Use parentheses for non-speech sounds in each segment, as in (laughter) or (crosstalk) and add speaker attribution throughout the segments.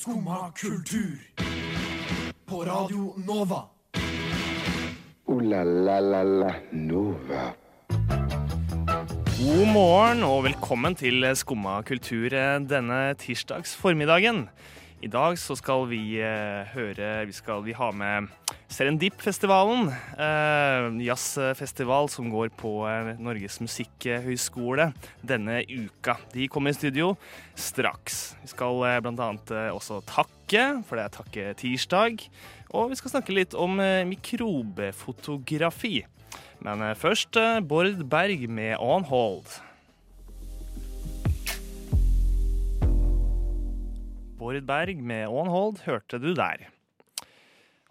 Speaker 1: Skumma kultur. På Radio Nova.
Speaker 2: O-la-la-la-la Nova.
Speaker 3: God morgen og velkommen til Skumma kultur eh, denne tirsdags formiddagen. I dag så skal vi eh, høre Vi skal vi ha med Serendip-festivalen. Eh, jazzfestival som går på eh, Norges musikkhøgskole denne uka. De kommer i studio straks. Vi skal eh, annet eh, også takke, for det er takke-tirsdag. Og vi skal snakke litt om eh, mikrobefotografi. Men først Bård Berg med On Hold. Bård Berg med On Hold hørte du der.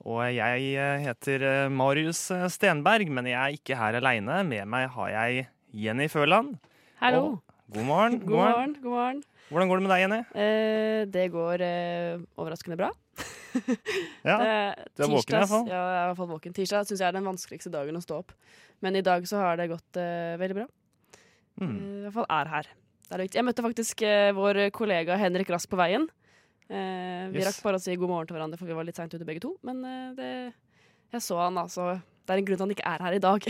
Speaker 3: Og jeg eh, heter eh, Marius eh, Stenberg, men jeg er ikke her aleine. Med meg har jeg Jenny Føland.
Speaker 4: Hallo.
Speaker 3: Og god morgen. (laughs)
Speaker 4: God morgen. god morgen.
Speaker 3: Hvordan går det med deg, Jenny?
Speaker 4: Eh, det går eh, overraskende bra. (laughs)
Speaker 3: Ja, du er våken i hvert fall.
Speaker 4: Ja, jeg er i hvert fall våken. Tirsdag syns jeg er den vanskeligste dagen å stå opp. Men i dag så har det gått eh, veldig bra.
Speaker 3: Mm.
Speaker 4: I hvert fall er her. Det er. Jeg møtte faktisk vår kollega Henrik Rask på veien. Eh, vi
Speaker 3: Yes.
Speaker 4: rakk bare å si god morgen til hverandre, for vi var litt seint ute begge to. Men eh, det, jeg så han, altså. Det er en grunn til han ikke er her i dag.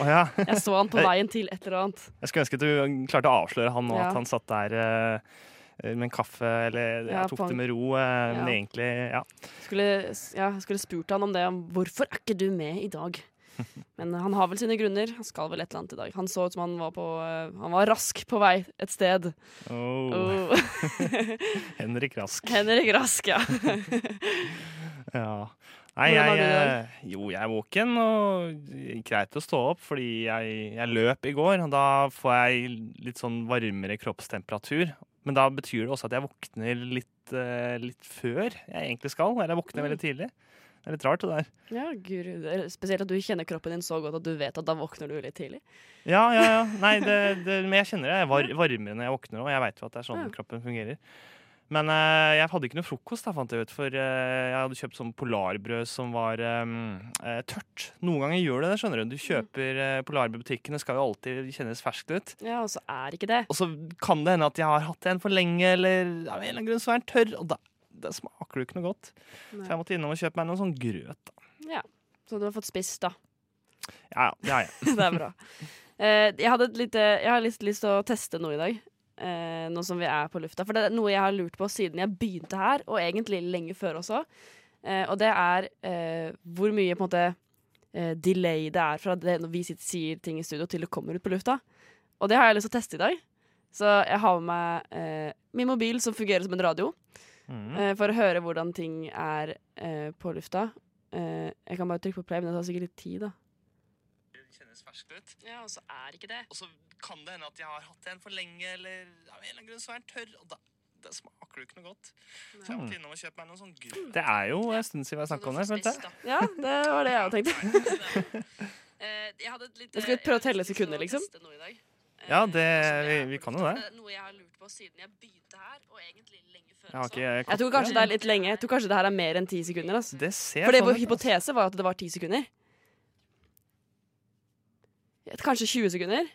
Speaker 3: Oh, ja. (laughs)
Speaker 4: Jeg så han på veien til et eller annet.
Speaker 3: Jeg skulle ønske at du klarte å avsløre han nå,
Speaker 4: Ja.
Speaker 3: at han satt der eh, med en kaffe, eller
Speaker 4: Ja,
Speaker 3: tok det med ro. eh, Men egentlig, ja.
Speaker 4: Skulle, ja, skulle spurt han om det. Hvorfor er ikke du med i dag? (laughs) Men han har vel sine grunner. Han skal vel et eller annet i dag. Han så ut som han var, på, eh, han var rask på vei et sted.
Speaker 3: Oh.
Speaker 4: Oh. (laughs) (laughs)
Speaker 3: Henrik Rask.
Speaker 4: Henrik Rask, ja.
Speaker 3: Ja. Nei, jeg, eh, jo, jeg er våken og greit å stå opp fordi jeg, jeg løp i går. Og da får jeg litt sånn varmere kroppstemperatur. Men da betyr det også at jeg våkner litt, eh, litt før jeg egentlig skal. Eller jeg våkner
Speaker 4: Mm.
Speaker 3: veldig tidlig. Det er litt rart, det der.
Speaker 4: ja guru. Spesielt at du kjenner kroppen din så godt at du vet at da våkner du litt tidlig.
Speaker 3: Ja, ja, ja. Nei, det, (laughs) det, men jeg kjenner det. Jeg var, varmere når jeg våkner òg. Jeg veit jo at det er sånn
Speaker 4: Ja.
Speaker 3: kroppen fungerer. Men uh, jeg hadde ikke noe frokost, da, fant jeg ut. For uh, jeg hadde kjøpt sånn polarbrød som var um, uh, tørt. Noen ganger gjør det det, skjønner du. Du kjøper uh, polarbrød i butikken, det skal jo alltid kjennes ferskt ut.
Speaker 4: Ja, og så er ikke det.
Speaker 3: Og så kan det hende at jeg har hatt en for lenge, eller av en eller annen grunn så er den tørr. Og da, da smaker jo ikke noe godt. Så jeg måtte innom og kjøpe meg noe sånn grøt. da.
Speaker 4: Ja. Så du har fått spist, da.
Speaker 3: Ja, ja, det har jeg. (laughs)
Speaker 4: det er bra. Eh, jeg, hadde et lite, jeg har litt lyst til å teste noe i dag. Eh, nå som vi er på lufta. For det er noe jeg har lurt på siden jeg begynte her, og egentlig lenge før også. Eh, og det er eh, hvor mye på en måte eh, delay det er fra det når vi sitter, sier ting i studio, til det kommer ut på lufta. Og det har jeg lyst til å teste i dag. Så jeg har med meg eh, min mobil som fungerer som en radio,
Speaker 3: Mm.
Speaker 4: eh, for å høre hvordan ting er eh, på lufta. Eh, jeg kan bare trykke på play, men det tar sikkert litt tid, da.
Speaker 3: Det kjennes ferskt ut.
Speaker 4: Ja, og så er ikke det.
Speaker 3: Og så kan det hende at jeg har hatt en for lenge, eller av en eller annen grunn så er den tørr. Og da, det smaker det jo ikke noe godt. Så jeg måtte innom og kjøpe meg noe sånn grøt. Det er jo en stund siden vi har snakka om det. Spist.
Speaker 4: Ja, det var det jeg hadde tenkt. (laughs) (laughs)
Speaker 5: Jeg hadde et lite,
Speaker 4: Jeg skal prøve å telle sekunder, liksom.
Speaker 3: Ja, det- vi- vi kan jo det.
Speaker 5: Noe jeg har lurt på siden jeg begynte her, og egentlig lenge før
Speaker 3: Jeg har
Speaker 5: også.
Speaker 3: ikke
Speaker 4: Jeg tror kanskje det er litt lenge. Jeg tror kanskje det her er mer enn ti sekunder. Altså.
Speaker 3: Det ser
Speaker 4: For det
Speaker 3: sånn
Speaker 4: vår
Speaker 3: ut, altså.
Speaker 4: hypotese var at det var ti sekunder. Kanskje 20 sekunder?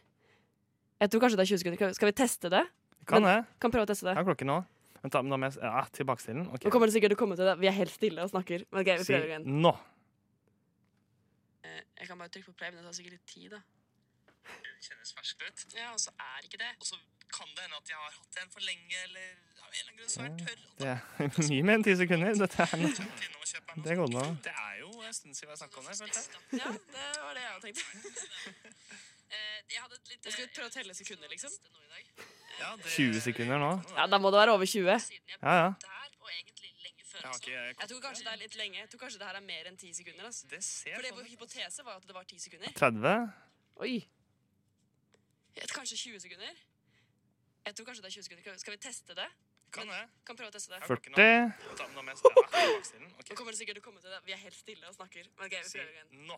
Speaker 4: Jeg tror kanskje det er 20 sekunder. Skal vi teste det?
Speaker 3: Kan det.
Speaker 4: Kan prøve å teste
Speaker 3: Jeg
Speaker 4: det.
Speaker 3: har klokken nå. Vent, da, men da må jeg ja, tilbake til den. Okay.
Speaker 4: Nå kommer det sikkert til å komme til det. Vi er helt stille og snakker. Men ok, vi
Speaker 3: Si
Speaker 4: prøver igjen.
Speaker 3: nå.
Speaker 5: Eh, Jeg kan bare trykke på play, men det tar sikkert litt tid, da.
Speaker 3: Det kjennes ferskt ut.
Speaker 5: Ja, og så er ikke det.
Speaker 3: Og så kan det hende at jeg har hatt en for lenge, eller av en eller annen grunn så er den tørr. Det er mye mer enn ti sekunder. Dette er noe. Det går nå. Det er jo en stund siden vi har snakka om det. følte jeg.
Speaker 4: Ja, det var det jeg hadde tenkt.
Speaker 5: Eh, Jeg hadde et lite
Speaker 4: Jeg skal prøve å telle sekunder, liksom.
Speaker 3: Ja, det- 20 sekunder nå.
Speaker 4: Ja, Da må det være over 20.
Speaker 5: Jeg
Speaker 3: Ja, ja. Jeg
Speaker 4: Jeg tror kanskje det er litt lenge. Jeg tror kanskje det her er mer enn ti sekunder. Altså.
Speaker 3: Det ser
Speaker 4: For det
Speaker 3: sånn
Speaker 4: hypotese var at det var ti sekunder.
Speaker 3: 30?
Speaker 4: Oi. Kanskje 20 sekunder? Jeg tror kanskje det er 20 sekunder. Skal vi teste det?
Speaker 3: Kan det.
Speaker 4: Kan prøve å teste det.
Speaker 3: 40? Vent, Nå jeg
Speaker 4: kommer det sikkert å komme til det. Vi er helt stille og snakker. Men ok, vi prøver igjen.
Speaker 3: nå.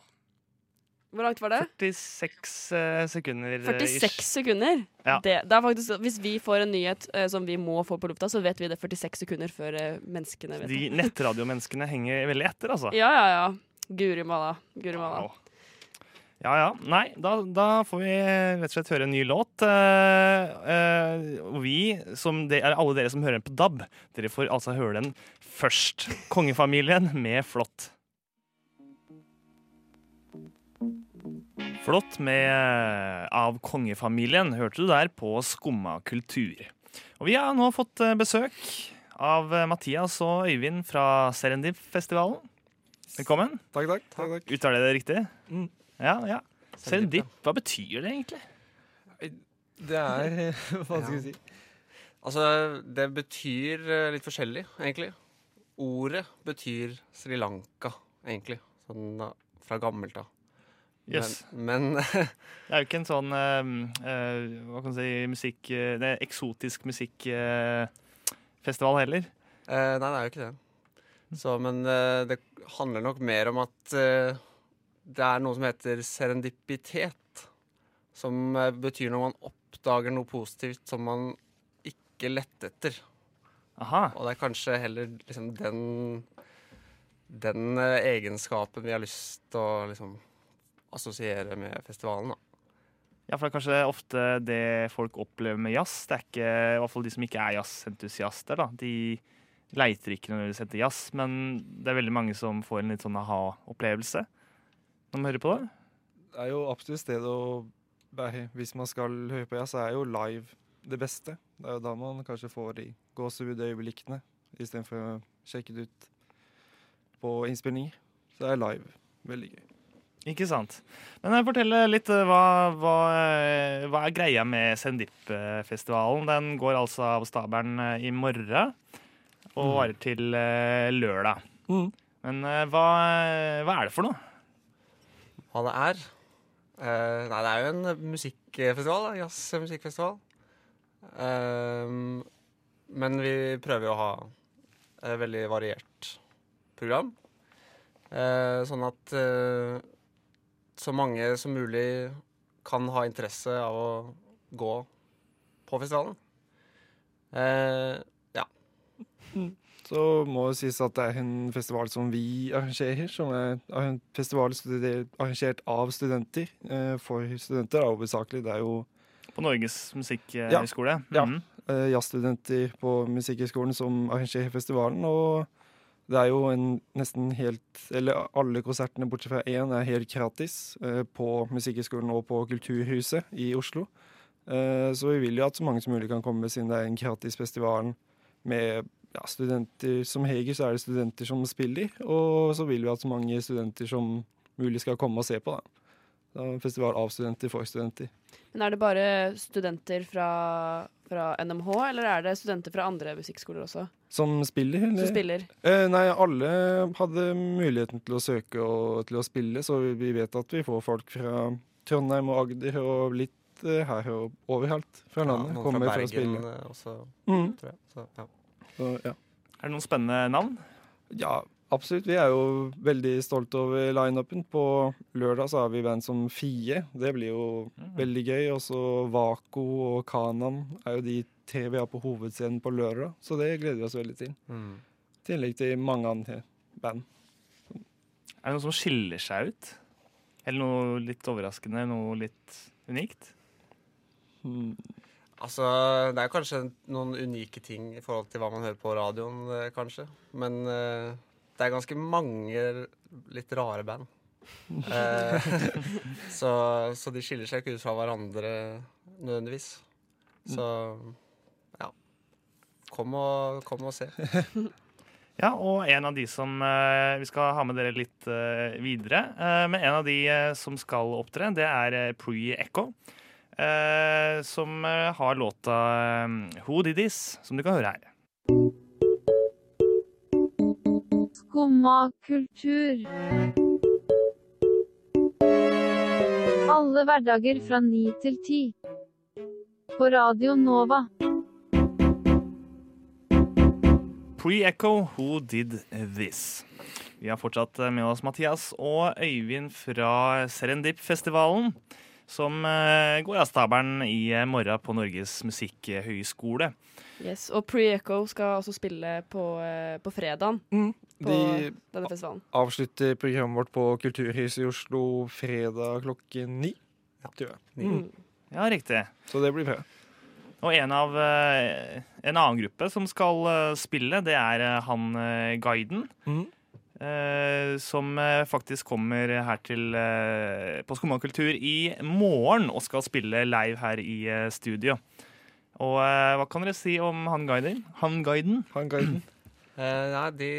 Speaker 4: Hvor langt var det?
Speaker 3: 46 eh, sekunder. eh,
Speaker 4: 46 sekunder.
Speaker 3: Ja.
Speaker 4: Det, det er faktisk, hvis vi får en nyhet eh, som vi må få på lufta, så vet vi det 46 sekunder før eh, menneskene vet
Speaker 3: De
Speaker 4: det.
Speaker 3: nettradiomenneskene henger veldig etter, altså.
Speaker 4: Ja, ja, ja. Guri malla. Guri malla.
Speaker 3: Wow. Ja ja. Nei, da, da får vi rett og slett høre en ny låt. Uh, og vi, som det er alle dere som hører den på DAB, dere får altså høre den først. Kongefamilien med Flått. Flott med eh, Av kongefamilien hørte du der på Skumma kultur. Og vi har nå fått besøk av Mathias og Øyvind fra Serendip-festivalen. Velkommen.
Speaker 6: Takk, takk. takk, takk.
Speaker 3: Uttaler jeg det riktig?
Speaker 6: Mm.
Speaker 3: Ja, ja. Serendip, hva betyr det egentlig?
Speaker 6: Det er (laughs) Hva skal vi si?
Speaker 7: Altså, det betyr eh, litt forskjellig, egentlig. Ordet betyr Sri Lanka, egentlig. Sånn fra gammelt av.
Speaker 3: Yes.
Speaker 7: Men, men (laughs)
Speaker 3: Det er jo ikke en sånn uh, eh, Hva kan man si musikk eh, Det er eksotisk musikkfestival heller.
Speaker 7: Uh, Nei, det er jo ikke det. Så, men det handler nok mer om at det er noe som heter serendipitet. Som eh, betyr når man oppdager noe positivt som man ikke lette etter.
Speaker 3: Aha.
Speaker 7: Og det er kanskje heller liksom den den eh, egenskapen vi har lyst til å liksom assosiere med festivalen. da.
Speaker 3: Ja, for det er kanskje ofte det folk opplever med jazz. Det er ikke, i hvert fall de som ikke er jazzentusiaster, da. De leiter ikke nødvendigvis etter jazz, men det er veldig mange som får en litt sånn aha-opplevelse når man hører på det.
Speaker 6: Det er jo absolutt stedet å være Hvis man skal høre på jazz, så er jo live det beste. Det er jo da man kanskje får de gåsehudøyeblikkene istedenfor å sjekke det ut på innspillinger. Så er live veldig gøy.
Speaker 3: Ikke sant. Men fortell litt eh, hva, hva, eh, hva er greia med Sendip-festivalen? Den går altså av stabelen eh, i morgen og varer til lørdag.
Speaker 6: Mm.
Speaker 3: Men hva, hva er det for noe?
Speaker 7: Det er? Uh, nei, det er jo en musikkfestival. Jazzmusikkfestival. Uh, men vi prøver jo å ha et veldig variert program. Uh, sånn at eh, så mange som mulig kan ha interesse av å gå på festivalen. Eh, (laughs)
Speaker 6: Så må det sies at det er en festival som vi arrangerer, som er en festival arrangert av studenter. eh, For studenter da, hovedsakelig. Det er jo
Speaker 3: På Norges musikkhøgskole?
Speaker 6: Ja.
Speaker 3: Mm
Speaker 6: -hmm. ja. jazzstudenter på Musikkhøgskolen som arrangerer festivalen. Og det er jo en nesten helt Eller alle konsertene bortsett fra én er helt gratis eh, på Musikkhøgskolen og på Kulturhuset i Oslo. Eh, så vi vil jo at så mange som mulig kan komme, siden det er en gratis festival med ja, studenter Som heger, så er det studenter som spiller, og så vil vi at så mange studenter som mulig skal komme og se på. da. Det festival av studenter for studenter.
Speaker 4: Men er det bare studenter fra, fra NMH, eller er det studenter fra andre musikkskoler også
Speaker 6: Som spiller? eller?
Speaker 4: som spiller?
Speaker 6: Eh, nei, alle hadde muligheten til å søke og til å spille, så vi- vi vet at vi får folk fra Trondheim og Agder og litt eh, her og overalt fra landet.
Speaker 7: ja,
Speaker 6: noen
Speaker 7: fra Bergen
Speaker 6: spille.
Speaker 7: eh, også,
Speaker 6: Mm.
Speaker 7: tror jeg. Så, ja.
Speaker 6: Ja.
Speaker 3: Er det noen spennende navn?
Speaker 6: ja, absolutt. Vi er jo veldig stolte over lineupen. På lørdag så har vi band som Fie. Det blir jo veldig gøy. Og så Vako og Kanan er jo de tre vi har på hovedscenen på lørdag, så det gleder vi oss veldig til.
Speaker 7: Mm.
Speaker 6: I tillegg til mange andre band.
Speaker 3: Er det noe som skiller seg ut? Eller noe litt overraskende? Noe litt unikt?
Speaker 6: Mm.
Speaker 7: Altså, det er kanskje noen unike ting i forhold til hva man hører på radioen, eh, kanskje. Men uh, det er ganske mange litt rare band. uh, (laughs) så, så de skiller seg ikke ut fra hverandre nødvendigvis. Så ja. Kom og, kom og se. (laughs)
Speaker 3: Ja, og en av de som eh, Vi skal ha med dere litt eh, videre. eh, men en av de som skal opptre, det er uh, Pre-Echo. Eh, som eh, har låta eh, Who Did This, som du kan høre her.
Speaker 8: Skumma kultur. Alle hverdager fra ni til ti. På Radio Nova.
Speaker 3: Pre-Echo, Who Did This. Vi har fortsatt med oss Mathias og Øyvind fra Serendip-festivalen. Som eh, går av stabelen i eh, morgen på Norges musikkhøgskole.
Speaker 4: Yes. Og Pre-Echo skal også spille på, eh, på fredagen på
Speaker 6: De
Speaker 4: denne festivalen.
Speaker 6: avslutter programmet vårt på Kulturhuset i Oslo fredag klokken ni. Ja. Mm.
Speaker 3: Ja, riktig.
Speaker 6: Så det blir bra.
Speaker 3: Og en av en annen gruppe som skal spille, det er han guiden.
Speaker 6: Mhm.
Speaker 3: Eh, som eh, faktisk kommer her til eh, på Skumma kultur i morgen og skal spille live her i studio. Og hva kan dere si om han guiden? Han guiden?
Speaker 6: Han guiden. (clears throat)
Speaker 7: Eh, nei, de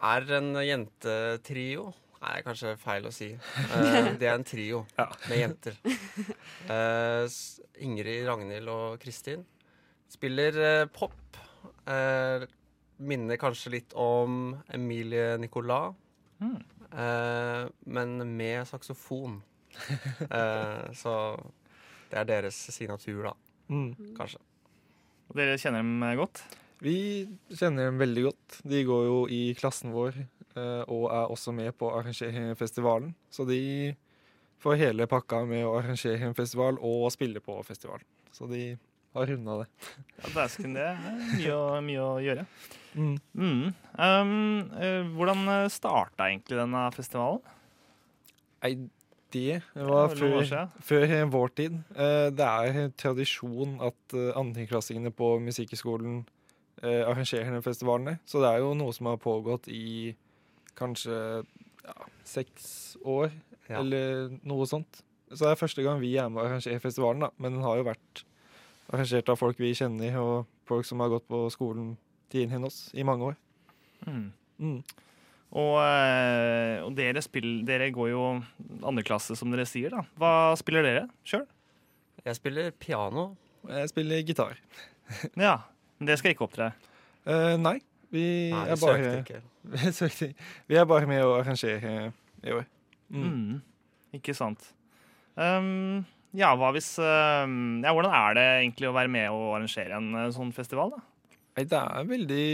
Speaker 7: er en jentetrio. Nei, kanskje feil å si. Eh, (laughs) det er en trio med jenter. Eh, Ingrid, Ragnhild og Kristin spiller eh, pop. Minner kanskje litt om Emilie Nicolas,
Speaker 3: Mm.
Speaker 7: eh, men med saksofon. (laughs) Eh, så det er deres signatur, da.
Speaker 6: Mm.
Speaker 7: Kanskje.
Speaker 3: Og Dere kjenner dem eh, godt?
Speaker 6: Vi kjenner dem veldig godt. De går jo i klassen vår eh, og er også med på å arrangere festivalen. Så de får hele pakka med å arrangere en festival og spille på festival. Så de har runda det.
Speaker 3: Ja, Dæsken, det er mye å, mye å gjøre.
Speaker 6: Mm.
Speaker 3: Mm. Um, eh, hvordan starta egentlig denne festivalen?
Speaker 6: Nei, det
Speaker 3: Det
Speaker 6: var før, før vår tid. Eh, Det er tradisjon at eh, andreklassingene på Musikkhøgskolen eh, arrangerer denne festivalene. Så det er jo noe som har pågått i kanskje ja, seks år,
Speaker 7: Ja.
Speaker 6: eller noe sånt. Så det er første gang vi er med og arrangerer festivalen, da. Men den har jo vært arrangert av folk vi kjenner, og folk som har gått på skolen enn oss i mange år.
Speaker 3: Mm.
Speaker 6: Mm.
Speaker 3: Og, eh, og dere, spill, dere går jo andre klasse, som dere sier. da. Hva spiller dere sjøl?
Speaker 7: Jeg spiller piano.
Speaker 6: Jeg spiller gitar. (laughs)
Speaker 3: Ja, men dere skal ikke opptre?
Speaker 6: Uh, nei, vi
Speaker 7: Nei,
Speaker 6: er bare
Speaker 7: søkte ikke. (laughs)
Speaker 6: Søkte. Vi er bare med å arrangere i år. Mm.
Speaker 3: Mm. Ikke sant. Um, ja, hva hvis um, Ja, hvordan er det egentlig å være med og arrangere en eh, sånn festival, da?
Speaker 6: Nei, det er veldig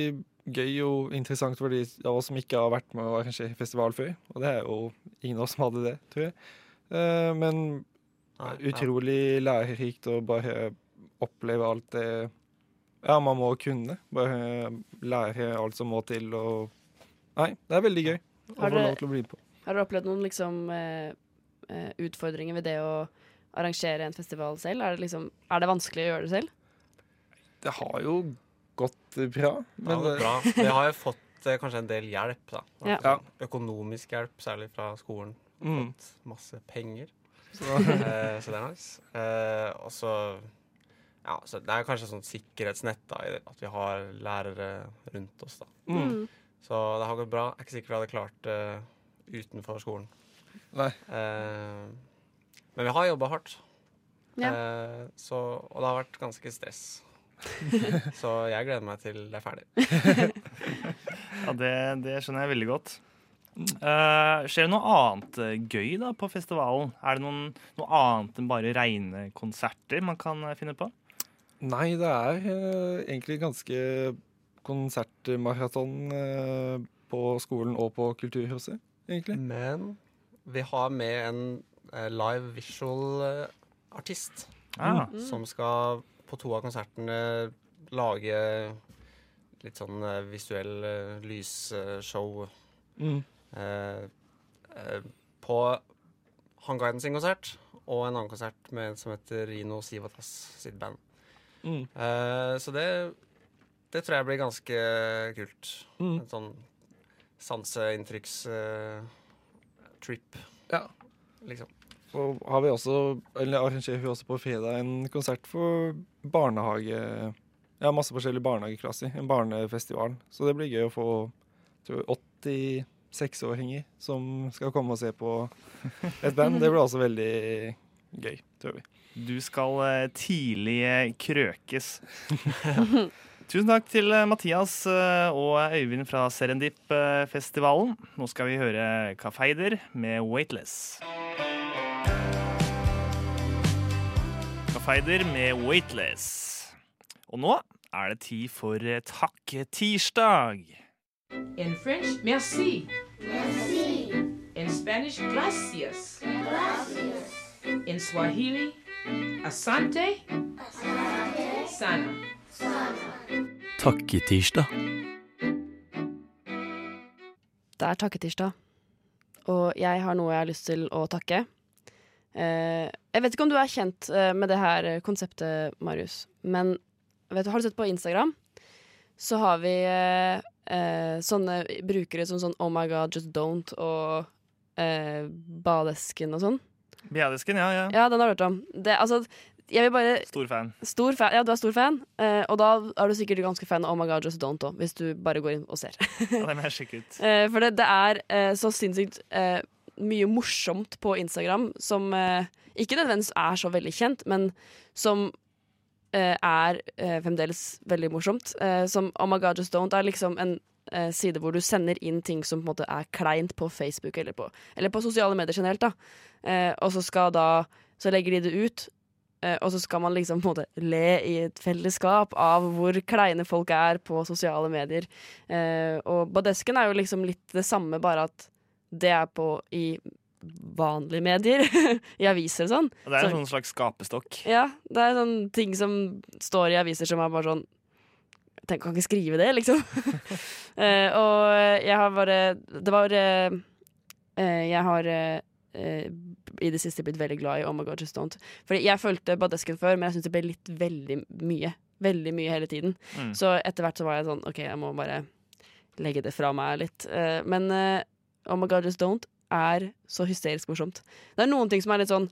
Speaker 6: gøy og interessant for de av oss som ikke har vært med å arrangere festival før. Og det er jo ingen av oss som hadde det, tror jeg. Eh, men
Speaker 7: Nei,
Speaker 6: utrolig lærerikt å bare oppleve alt det ja, man må kunne. Bare lære alt som må til og Nei, det er veldig gøy å
Speaker 4: Har
Speaker 6: få lov til å bli på.
Speaker 4: Har dere opplevd noen liksom, eh, eh, utfordringer ved det å arrangere en festival selv? Er det, liksom, er det vanskelig å gjøre det selv?
Speaker 6: Det har jo gått bra,
Speaker 7: Ja,
Speaker 6: men
Speaker 7: det er bra. Vi har jo fått eh, kanskje en del hjelp, da.
Speaker 4: Ja.
Speaker 6: Ja.
Speaker 7: Økonomisk hjelp, særlig fra skolen.
Speaker 6: Mm.
Speaker 7: Fått masse penger.
Speaker 6: Så,
Speaker 7: Eh, så det er nice. Eh, og så Ja, så det er kanskje sånn sikkerhetsnett da, at vi har lærere rundt oss, da.
Speaker 6: mm.
Speaker 7: Så det har gått bra. Jeg er ikke sikker vi hadde klart det utenfor skolen.
Speaker 6: Nei.
Speaker 7: Uh, men vi har jobba hardt.
Speaker 4: Ja.
Speaker 7: Uh, så, og det har vært ganske stress. (laughs) så jeg gleder meg til det er ferdig. (laughs)
Speaker 3: Ja, Det, det skjønner jeg veldig godt. Uh, skjer det noe annet eh, gøy da på festivalen? Er det noen, noe annet enn bare reine konserter man kan eh, finne på?
Speaker 6: Nei, det er uh, egentlig ganske konsertmaraton uh, på skolen og på Kulturhuset, egentlig.
Speaker 7: Men vi har med en live visual artist
Speaker 3: Ah,
Speaker 7: som skal på to av konsertene lage litt sånn eh, visuell eh, lysshow
Speaker 6: Mm.
Speaker 7: eh, eh, på Hangaiden sin konsert og en annen konsert med en som heter Rino Sivatas sitt band.
Speaker 6: Mm.
Speaker 7: Eh, så det, det tror jeg blir ganske kult.
Speaker 6: Mm.
Speaker 7: En sånn sanseinntrykkstrip.
Speaker 6: Ja.
Speaker 7: liksom.
Speaker 6: Så har vi også, eller arrangerer vi også på fredag en konsert for barnehage har masse forskjellige barnehageklasser. En barnefestival. Så det blir gøy å få tror jeg, 86-åringer som skal komme og se på et band. Det blir også veldig gøy, tror vi.
Speaker 3: du skal eh, tidlig eh, krøkes. (laughs) Tusen takk til eh, Mathias og Øyvind fra Serendip-festivalen. Nå skal vi høre Kafeider med Weightless. Kafeider med Weightless. Og nå er det tid for eh, Takk-tirsdag.
Speaker 9: In French, merci. Merci. In Spanish, gracias. Gracias. In Swahili, asante, sana.
Speaker 10: Takketirsdag.
Speaker 4: Det er takketirsdag, og jeg har noe jeg har lyst til å takke. Eh, jeg vet ikke om du er kjent eh, med det her konseptet, Marius, men vet du, har du sett på Instagram? Så har vi eh, eh, sånne brukere som sånn Oh my God, just don't og eh, Badesken og sånn.
Speaker 3: Badesken, ja, ja.
Speaker 4: Ja, den har du hørt om. Det, altså, jeg vil bare
Speaker 3: Stor fan.
Speaker 4: Stor fan, ja, du er stor fan, eh, og da er du sikkert ganske fan av Oh my God, just don't òg, hvis du bare går inn og ser.
Speaker 3: Ja, det må jeg sjekke ut.
Speaker 4: Eh, for det, det er eh, så sinnssykt eh, mye morsomt på Instagram som eh, ikke nødvendigvis er så veldig kjent, men som eh, er eh, fremdeles veldig morsomt. Som Oh my God, just don't er liksom en side hvor du sender inn ting som på en måte er kleint på Facebook eller på, eller på sosiale medier generelt. da. Og så skal da Så legger de det ut. Og så skal man liksom på en måte le i et fellesskap av hvor kleine folk er på sosiale medier. Og Badesken er jo liksom litt det samme, bare at det er på i vanlige medier. (laughs) I aviser og sånn.
Speaker 3: Det er en
Speaker 4: Så-
Speaker 3: sånn slags skapestokk.
Speaker 4: Ja, det er sånne ting som står i aviser som er bare sånn Tenk, kan ikke skrive det, liksom. uh, (laughs) og jeg har bare Det var uh, Jeg har eh, i det siste blitt veldig glad i Oh my God, just don't. Fordi jeg fulgte Badesken før, men jeg syntes det ble litt veldig mye. Veldig mye hele tiden.
Speaker 3: Mm.
Speaker 4: Så etter hvert så var jeg sånn OK, jeg må bare legge det fra meg litt. Men Oh my God, just don't er så hysterisk morsomt. Det er noen ting som er litt sånn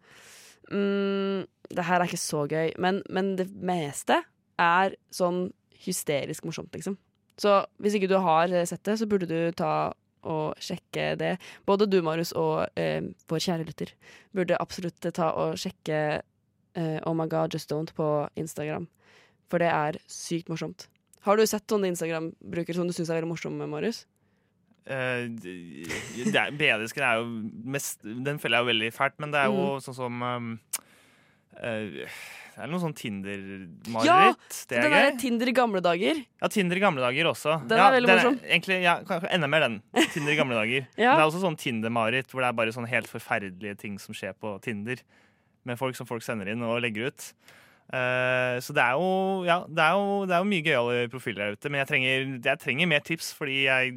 Speaker 4: mm, Det her er ikke så gøy, men, men det meste er sånn hysterisk morsomt, liksom. Så hvis ikke du har sett det, så burde du ta og sjekke det. Både du, Marius, og eh, vår kjære lytter burde absolutt ta og sjekke eh, Oh my God, just don't på Instagram. For det er sykt morsomt. Har du sett sånne Instagram-brukere som du syns er veldig morsomme, Marius?
Speaker 3: Uh, Bedesken er jo mest Den føler jeg jo veldig fælt, men det er jo
Speaker 4: Mm.
Speaker 3: sånn som um, uh, Det er noe sånn
Speaker 4: Ja!
Speaker 3: Tinder-mareritt. det er gøy.
Speaker 4: Tinder i gamle dager.
Speaker 3: Ja, Tinder i gamle dager også.
Speaker 4: Den
Speaker 3: ja,
Speaker 4: er veldig morsom.
Speaker 3: Egentlig, ja, enda mer den. Tinder i gamle dager. (laughs)
Speaker 4: Ja.
Speaker 3: Men det er også sånn Tinder-mareritt hvor det er bare sånn helt forferdelige ting som skjer på Tinder. Med folk som folk sender inn og legger ut. Eh, så det er jo, ja, det er jo, det er jo mye gøyale profiler der ute. Men jeg trenger, jeg trenger mer tips, fordi jeg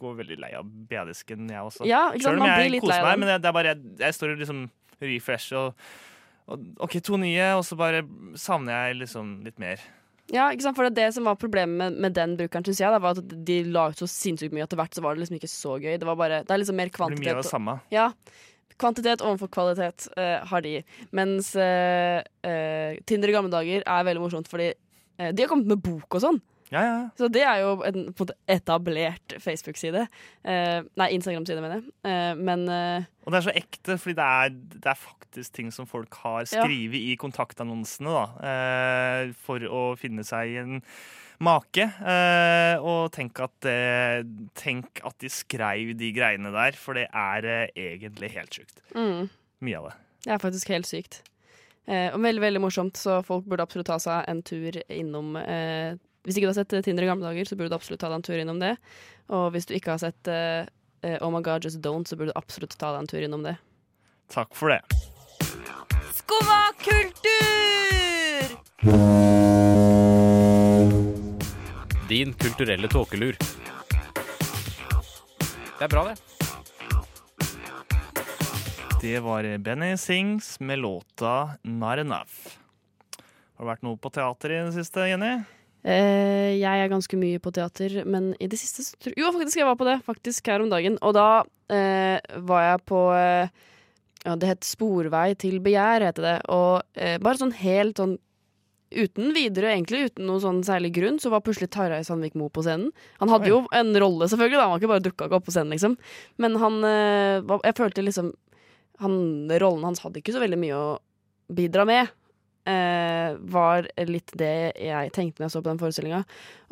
Speaker 3: går veldig lei av BD-sken, jeg også.
Speaker 4: Ja?
Speaker 3: Selv om
Speaker 4: Man blir
Speaker 3: jeg koser meg, men det, er bare jeg, jeg står og liksom refresh og, og OK, to nye, og så bare savner jeg liksom litt mer.
Speaker 4: Ja, ikke sant? For det, det som var problemet med, med den brukeren, synes jeg, da, var at de la ut så sinnssykt mye. Etter hvert så var det liksom ikke så gøy. Det, var bare, det er liksom mer
Speaker 3: Det blir
Speaker 4: kvantitet.
Speaker 3: mye av det samme.
Speaker 4: Ja. Kvantitet overfor kvalitet uh, har de. Mens uh, uh, Tinder i gamle dager er veldig morsomt, fordi de har kommet med bok og sånn.
Speaker 3: Ja, ja.
Speaker 4: Så det er jo en en etablert Facebook-side. Nei, Instagram-side, mener jeg. Men
Speaker 3: Og det er så ekte, fordi det er, det er faktisk ting som folk har
Speaker 4: Ja.
Speaker 3: i kontaktannonsene da, for å finne seg en make. Eh, og tenk at, tenk at de skrev de greiene der, for det er eh, egentlig helt sjukt.
Speaker 4: mm,
Speaker 3: Mye av det.
Speaker 4: det er faktisk helt sykt. Eh, og veldig veldig morsomt, så folk burde absolutt ta seg en tur innom eh, Hvis ikke du har sett Tinder i gamle dager, så burde du absolutt ta deg en tur innom det. Og hvis du ikke har sett eh, Oh my God, just don't, så burde du absolutt ta deg en tur innom det.
Speaker 3: Takk for det.
Speaker 4: Skumma kultur!
Speaker 10: Din kulturelle tåkelur. Det er bra, det.
Speaker 3: Det var Benny Sings med låta 'Not Enough'. Har det vært noe på teater i det siste, Jenny?
Speaker 4: Uh, jeg er ganske mye på teater, men i det siste så tror Jo, faktisk, jeg var på det. Faktisk her om dagen. Og da uh, var jeg på uh, Ja, det het Sporvei til begjær, heter det. Og bare sånn helt sånn uten videre, egentlig uten noen sånn særlig grunn, så var plutselig Tarjei Sandvik Moe på scenen. Han hadde jo en rolle, selvfølgelig, da. Han var ikke bare dukka opp på scenen, liksom. Men han eh, Jeg følte liksom han, Rollen hans hadde ikke så veldig mye å bidra med. Eh, var litt det jeg tenkte når jeg så på den forestillinga.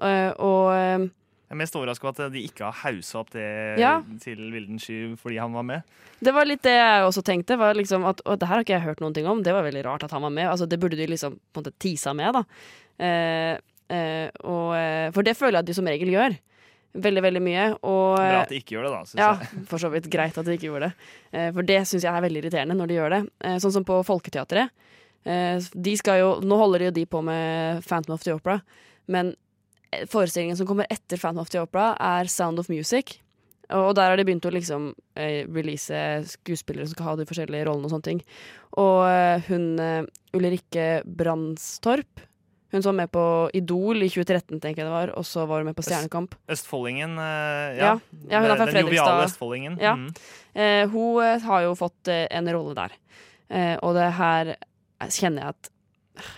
Speaker 4: Eh, og eh,
Speaker 3: Jeg er mest overraska over at de ikke har haussa opp det
Speaker 4: Ja.
Speaker 3: til Vilden sky fordi han var med.
Speaker 4: det var litt det jeg også tenkte. Var liksom at, og det her har ikke jeg hørt noen ting om. Det var veldig rart at han var med. Altså, det burde de liksom på en måte tisa med, da. Eh, eh, og, eh, for det føler jeg at de som regel gjør. veldig, veldig mye. Og
Speaker 3: Bra at de ikke gjør det, da,
Speaker 4: ja,
Speaker 3: jeg. (laughs)
Speaker 4: for så vidt greit at de ikke gjorde det. Eh, For det syns jeg er veldig irriterende når de gjør det. Eh, Sånn som på Folketeatret. Eh, De skal jo, nå holder de jo de på med Phantom of the Opera, men eh, forestillingen som kommer etter Phantom of the Opera, er Sound of Music. Og der har de begynt å liksom eh, release skuespillere som skal ha de forskjellige rollene og sånne ting. Og eh, hun eh, Ulrikke Brandstorp, hun som var med på Idol i 2013, tenker jeg det var, og så var hun med på Stjernekamp.
Speaker 3: Østfoldingen, eh,
Speaker 4: Ja,
Speaker 3: ja.
Speaker 4: ja, hun er fra
Speaker 3: Den joviale Østfoldingen.
Speaker 4: Ja.
Speaker 3: Mm.
Speaker 4: Eh, hun eh, har jo fått eh, en rolle der. Eh, og det her kjenner jeg at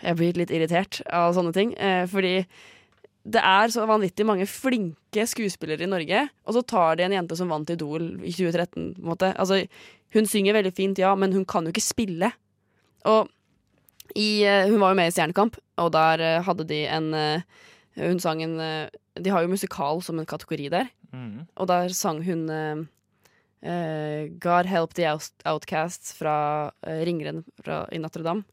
Speaker 4: jeg blir litt irritert av sånne ting. Eh, fordi det er så vanvittig mange flinke skuespillere i Norge, og så tar de en jente som vant Idol i 2013. På en måte. Altså, hun synger veldig fint, ja, men hun kan jo ikke spille. Og i, eh, hun var jo med i Stjernekamp, og der eh, hadde de en eh, Hun sang en De har jo musikal som en kategori der.
Speaker 3: Mm.
Speaker 4: Og der sang hun eh, God Help the Out- Outcasts fra uh, Ringeren fra, i Notre-Dame.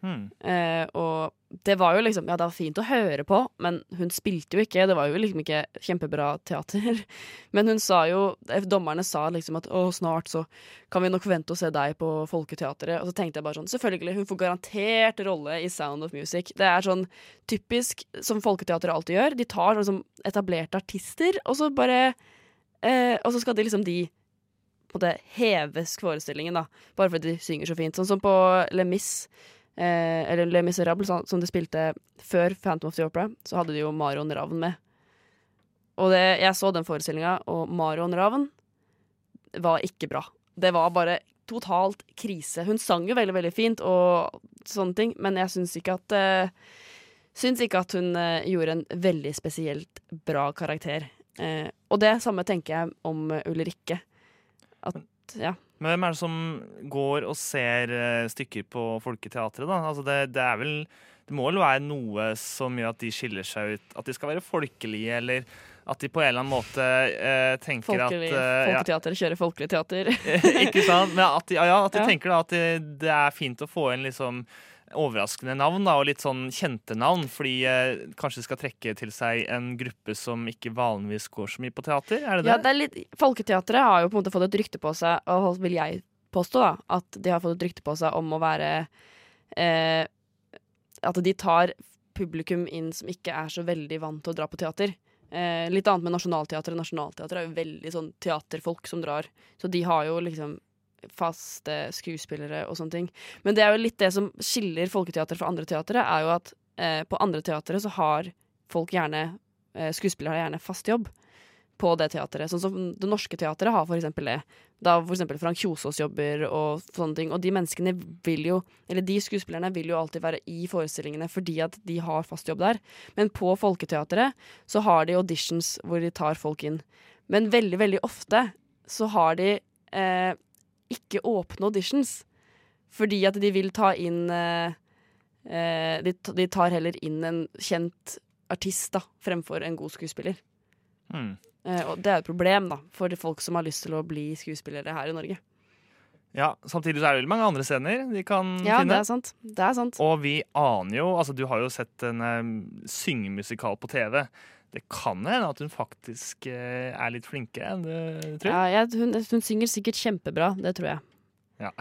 Speaker 3: Mm.
Speaker 4: Eh, og det var jo liksom Ja, det var fint å høre på, men hun spilte jo ikke. Det var jo liksom ikke kjempebra teater. (laughs) Men hun sa jo eh, Dommerne sa liksom at å, snart så kan vi nok forvente å se deg på Folketeatret. Og så tenkte jeg bare sånn Selvfølgelig, hun får garantert rolle i Sound of Music. Det er sånn typisk som Folketeatret alltid gjør. De tar liksom etablerte artister, og så bare eh, Og så skal de liksom de på en måte heves forestillingen, da. Bare fordi de synger så fint. Sånn som på Le Mis, eh, eller Le Miserable, som de spilte før Phantom of the Opera, så hadde de jo Marion Ravn med. Og det, jeg så den forestillinga, og Marion Ravn var ikke bra. Det var bare totalt krise. Hun sang jo veldig, veldig fint og sånne ting, men jeg syns ikke at eh, Syns ikke at hun eh, gjorde en veldig spesielt bra karakter. Eh, og det samme tenker jeg om Ulrikke. At, ja.
Speaker 3: Men hvem er det som går og ser eh, stykker på Folketeatret, da? Altså det, det vel Det må vel være noe som gjør at de skiller seg ut? At de skal være folkelige, eller at de på en eller annen måte eh, tenker
Speaker 4: Folkelig,
Speaker 3: at eh, ja,
Speaker 4: folketeater kjører folkelig teater. (laughs)
Speaker 3: Ikke sant? Men at de, ja, ja, at de
Speaker 4: Ja.
Speaker 3: tenker da at det, det er fint å få inn liksom overraskende navn, da, og litt sånn kjente navn, fordi eh, kanskje skal trekke til seg en gruppe som ikke vanligvis går så mye på teater? Er det det?
Speaker 4: Ja, det er litt, Folketeatret har jo på en måte fått et rykte på seg, og vil jeg påstå, da, at de har fått et rykte på seg om å være eh, At de tar publikum inn som ikke er så veldig vant til å dra på teater. Eh, litt annet med Nationaltheatret. Nationaltheatret er jo veldig sånn teaterfolk som drar, så de har jo liksom faste skuespillere og sånne ting. Men det er jo litt det som skiller folketeater fra andre teatre, er jo at eh, på andre teatre så har folk gjerne eh, Skuespillere har gjerne fast jobb på det teatret. Sånn som Det Norske Teatret har for eksempel det. Da for eksempel Frank Kjosås jobber og sånne ting. Og de menneskene vil jo, eller de skuespillerne vil jo alltid være i forestillingene fordi at de har fast jobb der. Men på Folketeatret så har de auditions hvor de tar folk inn. Men veldig, veldig ofte så har de eh, ikke åpne auditions. Fordi at de vil ta inn eh, eh, de, de tar heller inn en kjent artist da, fremfor en god skuespiller.
Speaker 3: Mm.
Speaker 4: Eh, og det er et problem da, for folk som har lyst til å bli skuespillere her i Norge.
Speaker 3: Ja, Samtidig så er det veldig mange andre scener de kan
Speaker 4: Ja,
Speaker 3: finne.
Speaker 4: det er sant. Det er sant.
Speaker 3: Og vi aner jo Altså, du har jo sett en um, syngemusikal på TV. Det kan hende at hun faktisk eh, er litt flinkere enn du tror.
Speaker 4: Ja, jeg, hun, hun synger sikkert kjempebra, det tror jeg.
Speaker 3: Ja.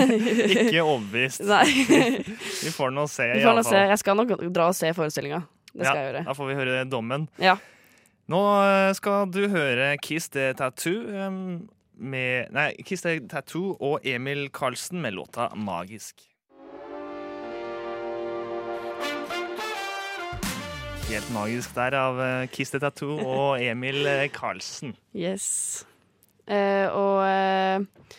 Speaker 3: (laughs) Ikke overbevist.
Speaker 4: Nei. (laughs)
Speaker 3: vi får nå se,
Speaker 4: Vi får nå se. Jeg skal nok dra og se forestillinga. Det skal jeg gjøre.
Speaker 3: Da får vi høre dommen.
Speaker 4: Ja.
Speaker 3: Nå eh, skal du høre Kiss the Tattoo um, med Nei, Kiss the Tattoo og Emil Karlsen med låta 'Magisk'. Helt magisk der av eh, Kiss the Tattoo og (laughs) Emil eh, Karlsen.
Speaker 4: Yes. Eh, og eh,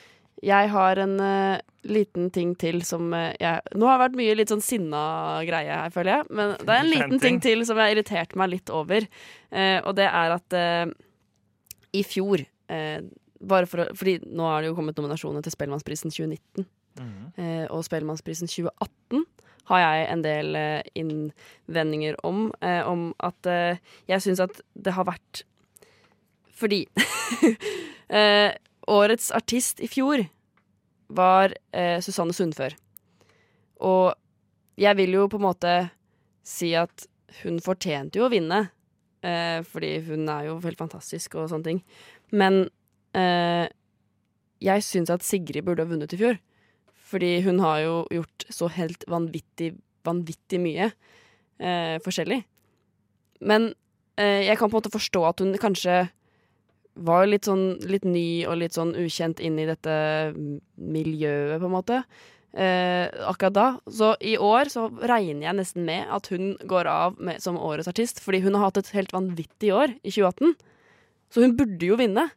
Speaker 4: jeg har en eh, liten ting til som eh, jeg Nå har det vært mye litt sånn sinna greie her, føler jeg. Men det er en (laughs) liten ting til som jeg har irritert meg litt over. Eh, og det er at i fjor bare for å, Fordi nå har det jo kommet nominasjoner til Spellemannsprisen 2019. Eh, og Spellemannsprisen 2018 har jeg en del eh, innvendinger om. Eh, om at eh, jeg syns at det har vært Fordi (laughs) eh, årets artist i fjor var eh, Susanne Sundfør. Og jeg vil jo på en måte si at hun fortjente jo å vinne fordi hun er jo helt fantastisk og sånne ting. Men jeg syns at Sigrid burde ha vunnet i fjor. Fordi hun har jo gjort så helt vanvittig, vanvittig mye eh, forskjellig. Men eh, jeg kan på en måte forstå at hun kanskje var litt sånn litt ny og litt sånn ukjent inn i dette miljøet, på en måte. Eh, akkurat da. Så i år så regner jeg nesten med at hun går av med, som årets artist, fordi hun har hatt et helt vanvittig år i 2018. Så hun burde jo vinne.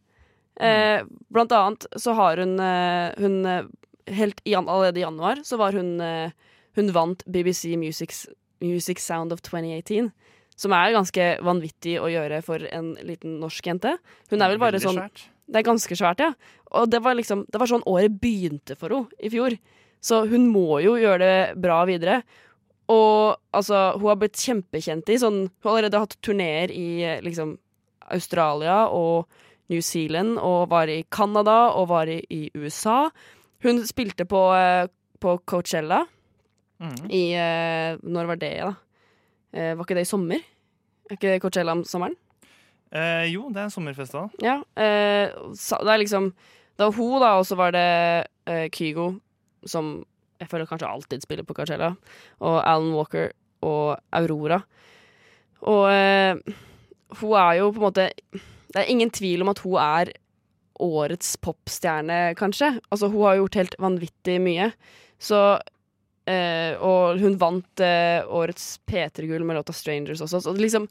Speaker 4: Eh, blant annet så har hun, eh, hun eh, Helt i, allerede i januar så var hun eh, Hun vant BBC Music, Music Sound of 2018. Som er ganske vanvittig å gjøre for en liten norsk jente. Hun er vel bare sånn. Det er ganske svært, ja. Og det var liksom Det var sånn året begynte for henne i fjor. Så hun må jo gjøre det bra videre. Og altså, hun har blitt kjempekjent i sånn Hun har allerede hatt turneer i eh, liksom Australia og New Zealand, og var i Canada og var i, i USA. Hun spilte på, eh, på Coachella
Speaker 3: mm.
Speaker 4: i eh, Når var det, da? Eh, var ikke det i sommer? Er ikke det Coachella om sommeren?
Speaker 3: Eh, jo, det er en sommerfestival.
Speaker 4: Ja. Eh, det er liksom Det var hun, da, og så var det eh, Kygo, som jeg føler kanskje alltid spiller på Coachella, og Alan Walker og Aurora. Og hun er jo på en måte Det er ingen tvil om at hun er årets popstjerne, kanskje. Altså, hun har gjort helt vanvittig mye. Så eh, Og hun vant eh, årets P3-gull med låta 'Strangers' også. Så liksom,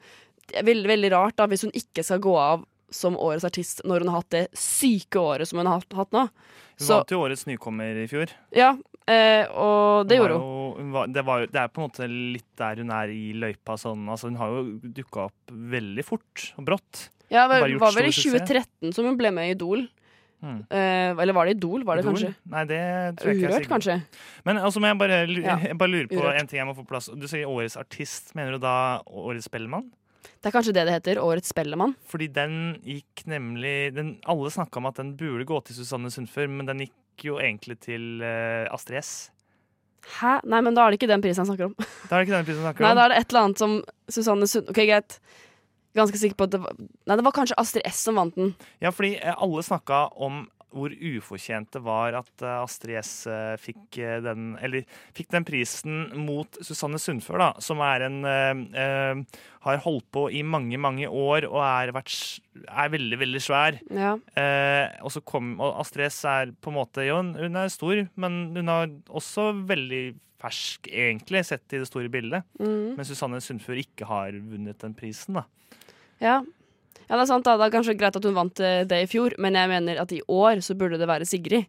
Speaker 4: det er veldig, veldig rart da hvis hun ikke skal gå av som årets artist når hun har hatt det syke året som hun har hatt- hatt nå.
Speaker 3: Hun
Speaker 4: Så
Speaker 3: vant jo årets nykommer i fjor.
Speaker 4: ja, eh, og det
Speaker 3: Hun
Speaker 4: gjorde hun.
Speaker 3: jo- hun var, det, var, det er på en måte litt der hun er i løypa. Sånn. Altså, hun har jo dukka opp veldig fort og brått.
Speaker 4: Ja, det var vel i
Speaker 3: stor suksess.
Speaker 4: 2013 som hun ble med i Idol.
Speaker 3: Mm.
Speaker 4: Uh, eller var det Idol, var det
Speaker 3: Idol?
Speaker 4: kanskje?
Speaker 3: Nei, det tror jeg ikke jeg
Speaker 4: Urørt,
Speaker 3: sikker
Speaker 4: kanskje?
Speaker 3: Men altså, jeg bare, jeg bare lurer på
Speaker 4: Urørt.
Speaker 3: en ting jeg må få plass. Du sier årets artist. Mener du da årets Spellemann?
Speaker 4: Det er kanskje det det heter. Årets Spellemann.
Speaker 3: Fordi den gikk nemlig den, Alle snakka om at den burde gå til Susanne Sundfør, men den gikk jo egentlig til uh, Astrid S.
Speaker 4: Hæ? Nei, men da er det ikke den prisen han snakker om.
Speaker 3: Da er det ikke den prisen han snakker om.
Speaker 4: Nei, da er det et eller annet som Susanne Sund... OK, greit. Ganske sikker på at det var Nei, det var kanskje Astrid S som vant den.
Speaker 3: Ja, fordi eh, alle snakka om hvor ufortjent det var at eh, Astrid S eh, fikk den Eller fikk den prisen mot Susanne Sundfør, da, som er en eh, Har holdt på i mange, mange år og er, vært, er veldig, veldig svær.
Speaker 4: Ja.
Speaker 3: Eh, og så kom og Astrid S er på en måte Jo, hun er stor, men hun er også veldig fersk, egentlig, sett i det store bildet.
Speaker 4: Mm.
Speaker 3: Men Susanne Sundfør ikke har vunnet den prisen, da.
Speaker 4: Ja. ja, det er sant. da Det er kanskje greit at hun vant eh, det i fjor, men jeg mener at i år så burde det være Sigrid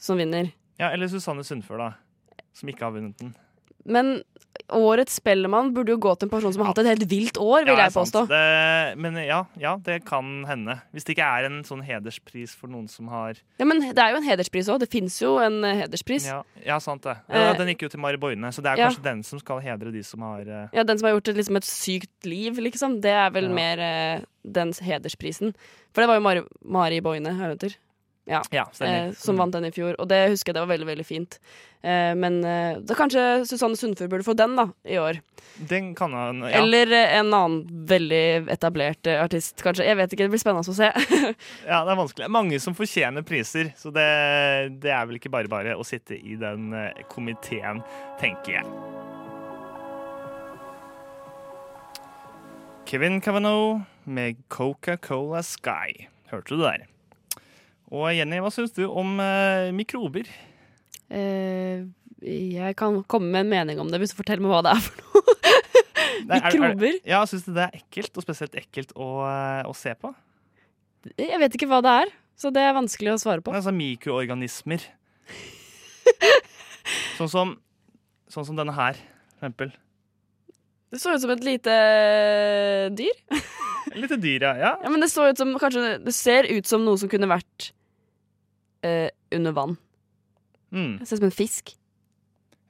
Speaker 4: som vinner.
Speaker 3: Ja, Eller Susanne Sundfør, da. Som ikke har vunnet den.
Speaker 4: Men årets Spellemann burde jo gå til en person som har hatt et helt vilt år, vil
Speaker 3: Ja,
Speaker 4: jeg påstå.
Speaker 3: Det, men ja, ja, det kan hende. Hvis det ikke er en sånn hederspris for noen som har
Speaker 4: Ja, Men det er jo en hederspris òg. Det fins jo en eh, hederspris. Ja.
Speaker 3: Ja, sant det.
Speaker 4: Eh,
Speaker 3: den gikk jo til Mari Boine, så det er kanskje den som skal hedre de som har Ja,
Speaker 4: Den som har gjort et, liksom, et sykt liv, liksom. Det er vel mer uh, den hedersprisen. For det var jo Mari, Mari Boine, er hun heter. Ja.
Speaker 3: Ja,
Speaker 4: eh, som
Speaker 3: Mm.
Speaker 4: vant den i fjor. Og det husker jeg det var veldig veldig fint. Eh, men eh, da kanskje Susanne Sundfør burde få den da, i år.
Speaker 3: Den kan han ja.
Speaker 4: Eller eh, en annen veldig etablert eh, artist, kanskje. Jeg vet ikke, det blir spennende å se. (laughs)
Speaker 3: ja, det er vanskelig. Mange som fortjener priser, så det, det er vel ikke bare bare å sitte i den eh, komiteen, tenker jeg. Kevin Cavanaugh med Coca-Cola Sky. Hørte du det der? Og Jenny, hva syns du om eh, mikrober?
Speaker 4: Eh, jeg kan komme med en mening om det hvis du forteller meg hva det er for noe. (laughs)
Speaker 3: Er- er-
Speaker 4: Mikrober?
Speaker 3: Ja, Syns du det er ekkelt, og spesielt ekkelt å, eh, å se på?
Speaker 4: Jeg vet ikke hva det er, så det er vanskelig å svare på.
Speaker 3: Altså mikroorganismer. (laughs) sånn som Sånn som denne her, for eksempel.
Speaker 4: Det så ut som et lite dyr.
Speaker 3: Et lite dyr, ja. ja.
Speaker 4: Ja, men det ut som kanskje Det ser ut som noe som kunne vært eh, under vann.
Speaker 3: Mm.
Speaker 4: Ser ut som en fisk.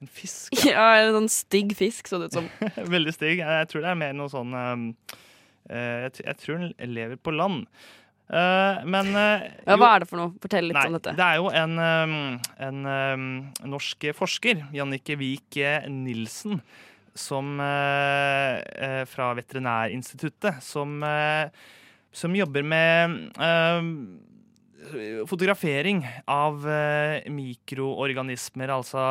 Speaker 3: En fisk. (laughs)
Speaker 4: Ja, en sånn stygg fisk så det ut som. (laughs)
Speaker 3: Veldig stygg. Jeg tror det er mer noe sånn um, uh, jeg, jeg tror den lever på land. Uh, men (laughs)
Speaker 4: Ja, hva er det for noe? Fortell litt
Speaker 3: Nei,
Speaker 4: om dette.
Speaker 3: Det er jo en, um, en um, norsk forsker, Jannike Vik eh, Nilsen, som, fra Veterinærinstituttet som, som jobber med eh, fotografering av eh, mikroorganismer, altså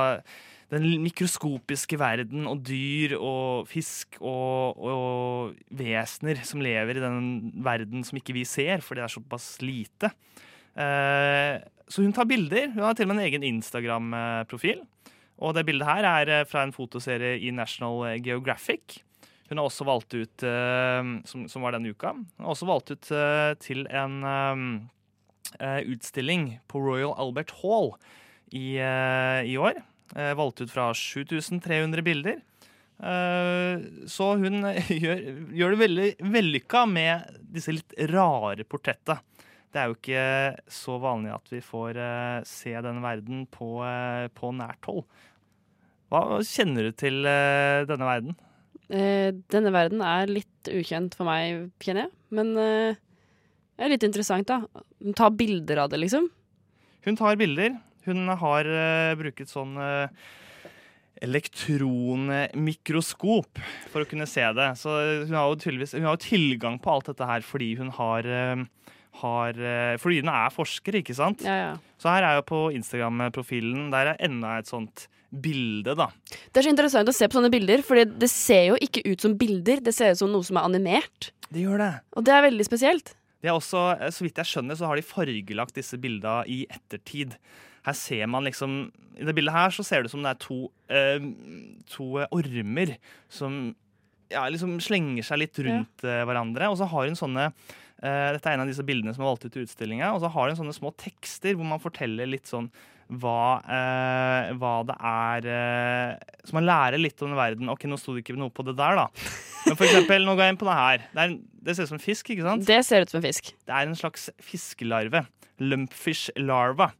Speaker 3: den mikroskopiske verden og dyr og fisk og, og vesener som lever i den verden som ikke vi ser, for det er såpass lite. Eh, så hun tar bilder. Hun har til og med en egen Instagram-profil. Og det bildet her er eh, fra en fotoserie i National Geographic. Hun har også valgt ut, som, var denne uka, hun har også valgt ut til en utstilling på Royal Albert Hall i, eh, i år. Eh, valgt ut fra 7300 bilder. Eh, så hun (laughs) gjør, gjør det veldig vellykka med disse litt rare portrettene. Det er jo ikke så vanlig at vi får eh, se den verden på, eh, på nært hold. Hva kjenner du til eh, denne verden?
Speaker 4: Eh, denne verden er litt ukjent for meg, kjenner jeg. Men eh, det er litt interessant, da. Hun tar bilder av det, liksom.
Speaker 3: Hun tar bilder. Hun har uh, bruket sånn uh, elektronmikroskop for å kunne se det. Så hun har jo hun har jo tilgang på alt dette her fordi hun har, uh, har Fordi hun er forsker, ikke sant?
Speaker 4: Ja, ja.
Speaker 3: Så her er jo på Instagram-profilen Der er enda et sånt bilde, da.
Speaker 4: Det er så interessant å se på sånne bilder, for det ser jo ikke ut som bilder. Det ser ut som noe som er animert.
Speaker 3: Det gjør det.
Speaker 4: Og det er veldig spesielt.
Speaker 3: De er også, eh, så vidt jeg skjønner, så har de fargelagt disse bildene i ettertid. Her ser man liksom I det bildet her så ser det ut som det er to, eh, to ormer som ja, liksom slenger seg litt rundt ja. hverandre. Og så har hun sånne eh, Dette er en av disse bildene som er valgt ut til utstillinga. Og så har hun sånne små tekster hvor man forteller litt sånn hva, eh, hva det er eh, Så man lærer litt om verden. Ok, nå sto det ikke noe på det der, da. Men for eksempel, nå går jeg inn på det her. Det, er, det ser ut som fisk, ikke sant?
Speaker 4: Det ser ut som en fisk.
Speaker 3: Det er en slags fiskelarve. Lumpfish larva.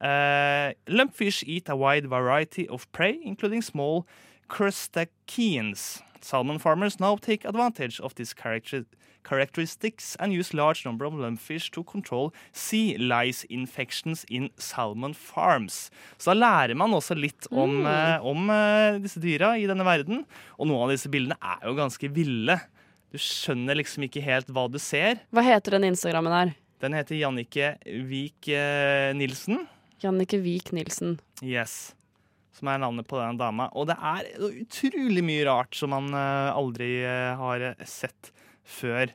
Speaker 3: Uh, lumpfish eat a wide variety of prey, including small crustaceans. Salmon farmers now take advantage of these character characteristics and use large number of lumpfish to control sea lice infections in salmon farms. Så da lærer man også litt om,
Speaker 4: Mm.
Speaker 3: uh, om uh, disse dyra i denne verden. Og noen av disse bildene er jo ganske ville. Du skjønner liksom ikke helt hva du ser.
Speaker 4: Hva heter den Instagrammen her?
Speaker 3: Den heter Jannike Vik eh, Nilsen.
Speaker 4: Jannike Vik Nilsen.
Speaker 3: Yes. Som er navnet på den dama. Og det er utrolig mye rart som man eh, aldri eh, har sett før.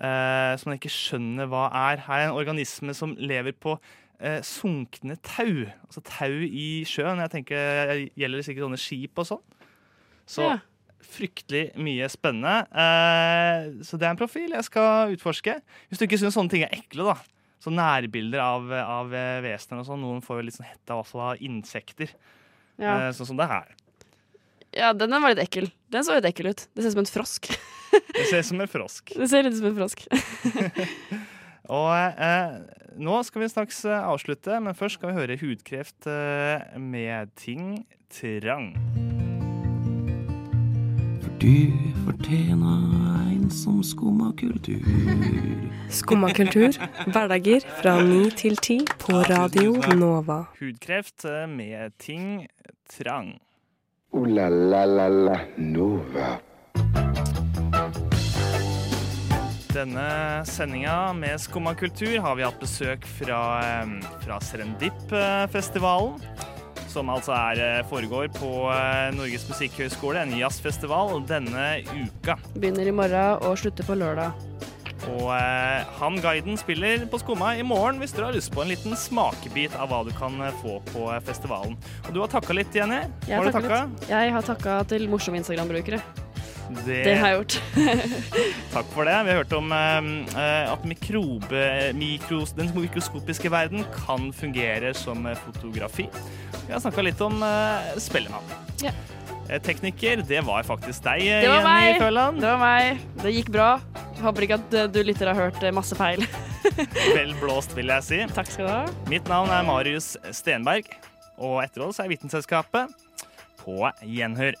Speaker 3: eh, som man ikke skjønner hva er. Her er en organisme som lever på eh, sunkne tau. Altså tau i sjøen. Jeg tenker det gjelder sikkert sånne skip og sånn. Så
Speaker 4: Ja.
Speaker 3: Fryktelig mye spennende. Eh, så det er en profil jeg skal utforske. Hvis du ikke syns sånne ting er ekle, da. Så nærbilder av, av eh, vesener og sånn. Noen får jo litt sånn hette av også av insekter.
Speaker 4: Ja.
Speaker 3: Eh, sånn som det her.
Speaker 4: ja, den var litt ekkel. Den så litt ekkel ut. Det ser ut som en frosk. (laughs)
Speaker 3: Det ser ut som en frosk.
Speaker 4: Det ser ut som en frosk. (laughs)
Speaker 3: Og eh, nå skal vi straks eh, avslutte, men først skal vi høre hudkreft eh, med ting trang.
Speaker 11: Du fortjener en som skumma kultur.
Speaker 12: Skumma kultur, hverdager fra ni til ti på Radio Nova.
Speaker 3: Hudkreft eh, med ting trang.
Speaker 2: O-la-la-la-la Nova.
Speaker 3: Denne sendinga med Skumma kultur har vi hatt besøk fra, eh, fra Serendip-festivalen. Som altså er, eh, foregår på eh, Norges musikkhøgskole, en jazzfestival, denne uka.
Speaker 4: Begynner i morgen og slutter på lørdag.
Speaker 3: Og eh, han guiden spiller på Skumma i morgen hvis dere har lyst på en liten smakebit av hva du kan eh, få på festivalen. Og du har takka litt, Jenny.
Speaker 4: Jeg
Speaker 3: Har du takka?
Speaker 4: Jeg har takka til morsomme Instagram-brukere.
Speaker 3: Det,
Speaker 4: Det har jeg gjort. (laughs)
Speaker 3: Takk for det. Vi har hørt om eh, eh, at mikrobe, mikros, den mikroskopiske verden kan fungere som eh, fotografi. Vi har snakka litt om uh, Spellemann.
Speaker 4: Ja.
Speaker 3: Tekniker, det var faktisk deg,
Speaker 4: Det var
Speaker 3: Jenny. Føland.
Speaker 4: Det var meg. Det gikk bra. Håper ikke at du lytter har hørt masse feil. (laughs)
Speaker 3: Vel (laughs) blåst, vil jeg si.
Speaker 4: Takk skal du ha.
Speaker 3: Mitt navn er Marius Stenberg, og etter oss er Vitenselskapet på gjenhør.